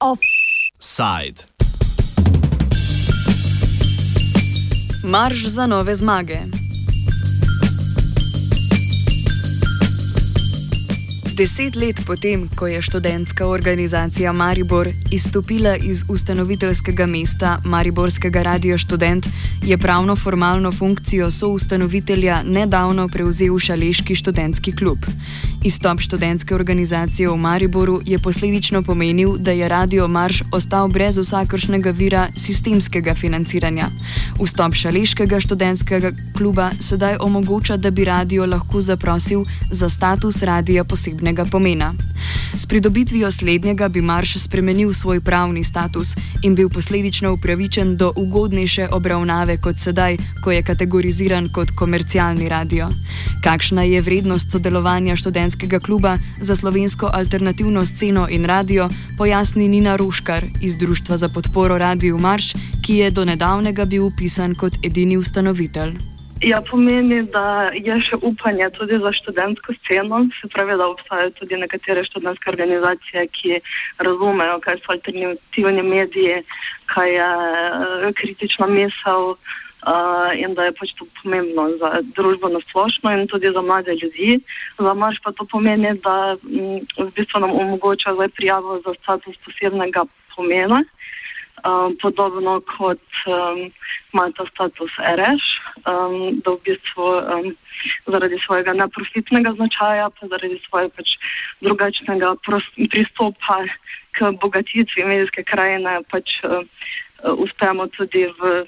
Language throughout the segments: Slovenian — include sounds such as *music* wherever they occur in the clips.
Offside. Marš za nove zmage. Deset let potem, ko je študentska organizacija Maribor izstopila iz ustanoviteljskega mesta Mariborskega radio študent, je pravno formalno funkcijo soustanovitelja nedavno prevzel Šaleški študentski klub. Izstop študentske organizacije v Mariboru je posledično pomenil, da je Radio Marš ostal brez vsakršnega vira sistemskega financiranja. Vstop Šaleškega študentskega kluba sedaj omogoča, da bi radio lahko zaprosil za status radia posebnega pomena. S pridobitvijo slednjega bi Marš spremenil svoj pravni status in bil posledično upravičen do ugodnejše obravnave kot sedaj, ko je kategoriziran kot komercialni radio. Kakšna je vrednost sodelovanja študentskega kluba za slovensko alternativno sceno in radio, pojasni Nina Ruškar iz Društva za podporo Radio Marš, ki je do nedavnega bil upisan kot edini ustanovitelj. Ja, pomeni, da je še upanje tudi za študentsko sceno, se pravi, da obstajajo tudi nekatere študentske organizacije, ki razumejo, kaj so alternativni mediji, kaj je uh, kritična misel uh, in da je pač to pomembno za družbo na splošno in tudi za mlade ljudi. Za marš pa to pomeni, da m, v bistvu nam omogoča zdaj prijavo za status posebnega pomena. Um, podobno kot um, ima ta status RS, um, da v bistvu um, zaradi svojega neprofitnega značaja, pa zaradi svojega pač drugačnega pristopa k bogatitvi medijske krajine, pač uh, uh, uspemo tudi v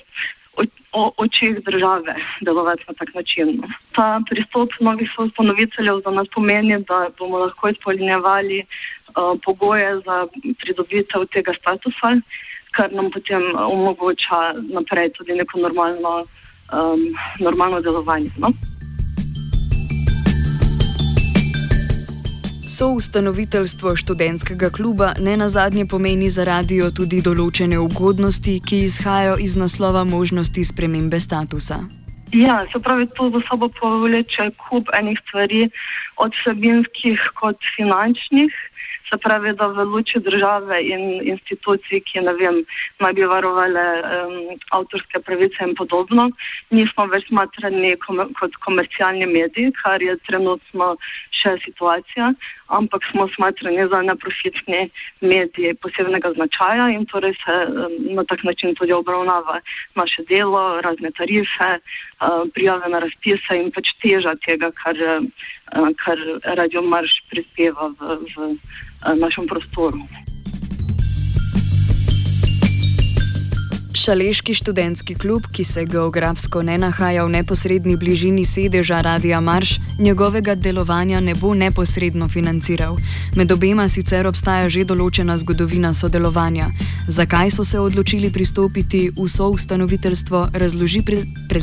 očeh države delovati na tak način. Ta pristop novih ustanoviteljev za nas pomeni, da bomo lahko izpolnjevali uh, pogoje za pridobitev tega statusa kar nam potem eh, omogoča naprej tudi neko normalno, um, normalno delovanje. No? So ustanoviteljstvo študentskega kluba ne na zadnje pomeni za radio tudi določene ugodnosti, ki izhajajo iz naslova možnosti spremembe statusa. Ja, se pravi, to za sabo povleče kup enih stvari, od vsebinskih kot finančnih se pravi, da v luči države in institucij, ki ne vem, naj bi varovali um, avtorske pravice in podobno, nismo več smatrani kom kot komercialni mediji, kar je trenutno še situacija, ampak smo smatrani za neprofitni mediji posebnega značaja in torej se um, na tak način tudi obravnava naše delo, razne tarife, uh, prijave na razpise in pač teža tega, kar, uh, kar Radio Marš prispeva v. v našem prostoru. Šaleški študentski klub, ki se geografsko ne nahaja v neposrednji bližini sedeža Radia Marš, njegovega delovanja ne bo neposredno financiral. Med obema sicer obstaja že določena zgodovina sodelovanja. Zakaj so se odločili pristopiti v soustanoviteljstvo, razloži pre, pre,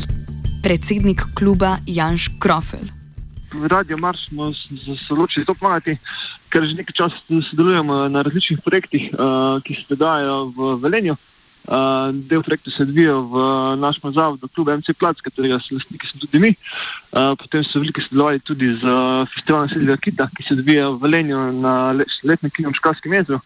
predsednik kluba Janš Krofel. Radio Marš smo se odločili to pomagati ker že nekaj časa sodelujemo na različnih projektih, uh, ki se dogajajo v Velenju. Uh, del projekta se odvija v našem zavodu, klub MC Plac, katerega so lastniki tudi mi. Uh, potem so veliko sodelovali tudi z festivalom Sedmega Kita, ki se odvija v Velenju na letnem kinu v Škalskem jezeru.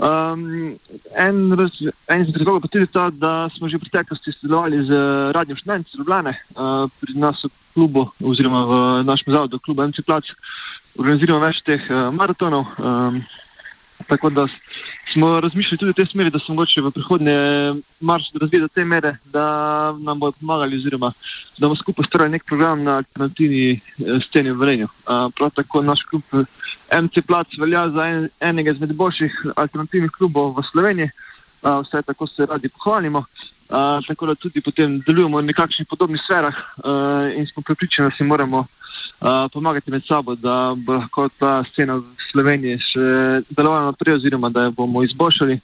Um, en izmed razlogov pa tudi ta, da smo že v preteklosti sodelovali z Radijem Študent iz Ljubljane, uh, pri nas v klubu oziroma v našem zavodu, klub MC Plac. Uh, organiziramo več teh uh, maratonov. Um, tako da smo razmišljali tudi v tej smeri, da smo mogoče v prihodnje marš razvili do te mere, da nam bodo pomagali, oziroma da bomo skupaj ustvarjali nek program na alternativni uh, sceni v Velenju. Uh, prav tako naš klub MC Plac velja za en, enega izmed boljših alternativnih klubov v Sloveniji, uh, vse tako se radi pohvalimo. Uh, tako da tudi potem delujemo v nekakšnih podobnih sferah uh, in smo pripričani, da si moramo pomagati med sabo, da bo lahko ta scena v Sloveniji še delovala naprej, oziroma da jo bomo izboljšali.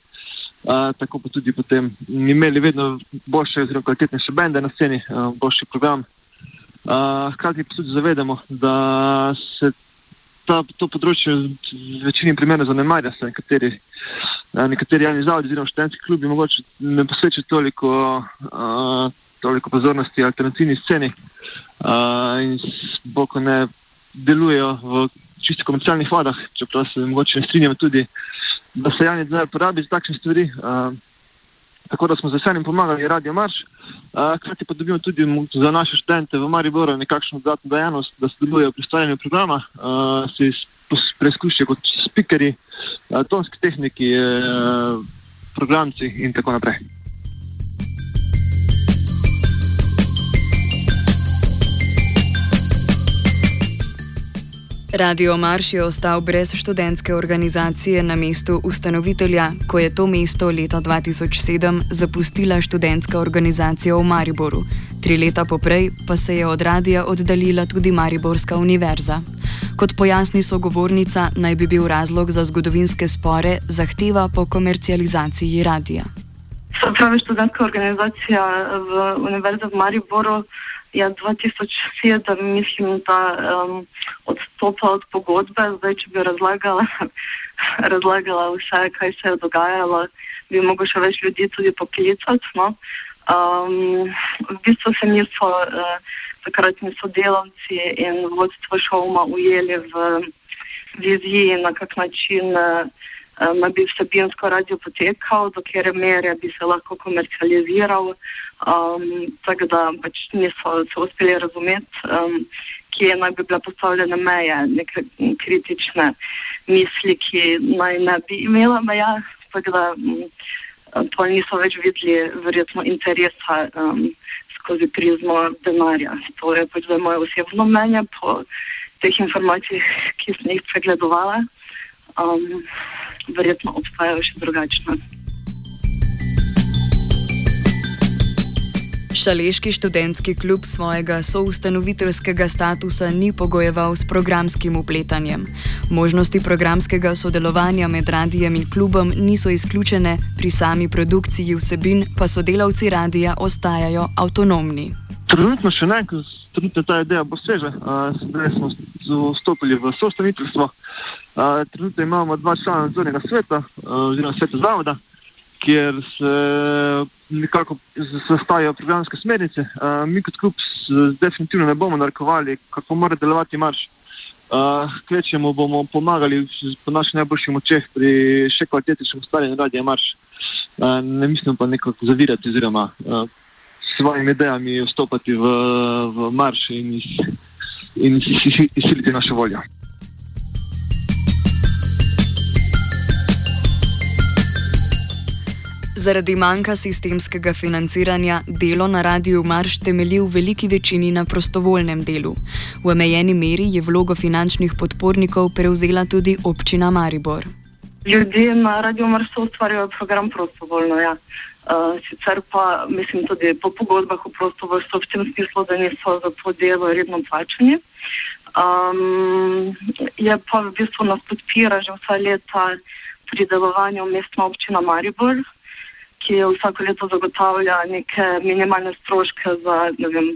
Uh, tako pa tudi potem imeli vedno boljše, zelo kvalitetnejše bende na sceni, uh, boljši program. Uh, hkrati pa tudi zavedamo, da se ta, to področje v večini primerov zanemarja, se nekateri, uh, nekateri javni zavodi oziroma študentski klubi mogoče ne posvečajo toliko, uh, toliko pozornosti alternativni sceni. Uh, in boko ne delujejo v čisto komercialnih vodah, čeprav se mogoče ne strinjam tudi, da se javni denar porabi za takšne stvari. Uh, tako da smo z veseljem pomagali Radio Marš. Hkrati pa dobimo tudi za naše študente v Mariboru nekakšno dodatno dejavnost, da sodelujejo pri ustvarjanju programa, se preizkušajo kot uh, tonski tehniki, uh, programci in tako naprej. Radio Marš je ostal brez študentske organizacije na mestu ustanovitelja, ko je to mesto leta 2007 zapustila študentska organizacija v Mariboru. Tri leta poprej pa se je od radia oddaljila tudi Mariborska univerza. Kot pojasni sogovornica, naj bi bil razlog za zgodovinske spore zahteva po komercializaciji radia. Se pravi, študentska organizacija v Univerzi v Mariboru ja, 2007 mislim, da um, odstopa od pogodbe. Zdaj, če bi razlagala, *laughs* razlagala vse, kaj se je dogajalo, bi mogel še več ljudi tudi poklicati. No? Um, v bistvu se niso uh, takratni sodelavci in vodstvo šovma ujeli v viziji, na kak način. Uh, naj bi vsebinsko radio potekal, do kere mere bi se lahko komercializiral, um, tako da pač niso se uspeli razumeti, um, kje naj bi bila postavljena meja, neke kritične misli, ki naj ne bi imela meja, tako da um, to niso več videli verjetno interesa um, skozi prizmo denarja. To je pač moje osebno mnenje po teh informacijah, ki sem jih pregledovala um, verjetno obstajajo še drugačne. Šaleški študentski klub svojega soustanoviteljskega statusa ni pogojeval s programskim upletanjem. Možnosti programskega sodelovanja med radijem in klubom niso izključene, pri sami produkciji vsebin pa sodelavci radija ostajajo avtonomni. Trenutno še ne, ker ta ideja bo sveža. Zdaj smo vstopili v soustanoviteljstvo trenutno imamo dva člana nadzornega sveta, oziroma sveta zavoda, kjer se nekako zastajajo programske smernice. Mi kot klub definitivno ne bomo narekovali, kako mora delovati marš. Kvečemo bomo pomagali po naših najboljših močeh pri še kvalitetičnem ustvarjanju radia marš. Ne mislim pa nekako zavirati oziroma s svojimi idejami vstopati v, v marš in, in izsiliti našo voljo. Zaradi manjka sistemskega financiranja delo na radiju Marš temelji v veliki večini na prostovoljnem delu. V omejeni meri je vlogo finančnih podpornikov prevzela tudi občina Maribor. Ljudje na radiju Marš ustvarjajo program prostovoljno. Ja. Uh, sicer pa mislim tudi po pogodbah o prostovoljstvu v tem smislu, da niso za to delo redno plačani. Um, je pa v bistvu nas podpira že vsa leta pri delovanju mestna občina Maribor ki vsako leto zagotavlja neke minimalne stroške za vem,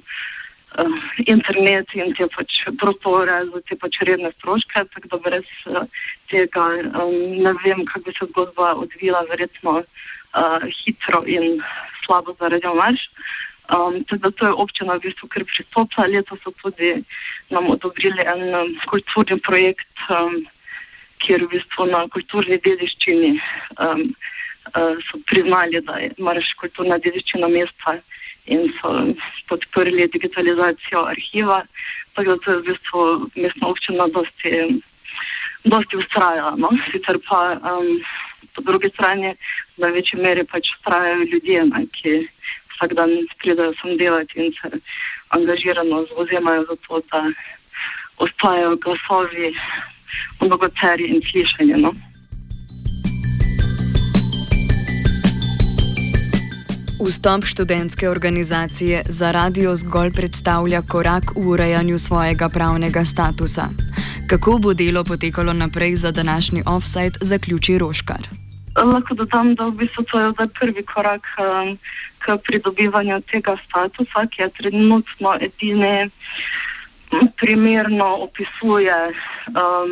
uh, internet in te pač prostore, za te pač redne stroške. Tako da brez uh, tega um, ne vem, kako bi se zgodba odvila, verjetno uh, hitro in slabo zaradi omarš. Um, teda to je občina v bistvu kar pristopila. Leto so tudi nam odobrili en um, kulturni projekt, um, kjer v bistvu na kulturni dediščini um, so priznali, da je marš kulturna dediščina mesta in so podprli digitalizacijo arhiva. Tako da to je v bistvu mestna občina dosti, dosti ustrajala. No? Sicer pa um, po drugi strani v največji meri pač ustrajajo ljudje, ne, ki vsak dan pridajo sem delati in se angažirano zauzemajo za to, da ostajajo glasovi mnogoteri in slišanje. No? Vstop študentske organizacije za radio zgolj predstavlja korak v urejanju svojega pravnega statusa. Kako bo delo potekalo naprej za današnji offside, zaključi Roškar. Lahko dodam, da v bistvu to je prvi korak um, k pridobivanju tega statusa, ki je trenutno edini primerno opisuje, um,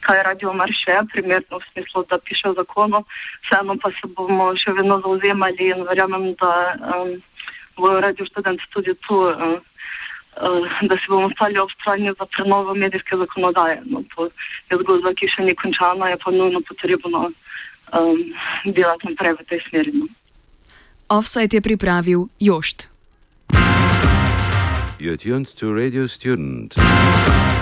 kaj radio marše, primerno v smislu, da piše v zakonu, vseeno pa se bomo še vedno zauzemali in verjamem, da um, bojo radio študenti tudi tu uh, da se bomo stali ob strani za prenovo medijske zakonodaje. No, to je zgodba, ki še ni končana, je pa nujno potrebno um, delati naprej v tej smeri. No. Offside je pripravil Jošt. You're tuned to Radio Student.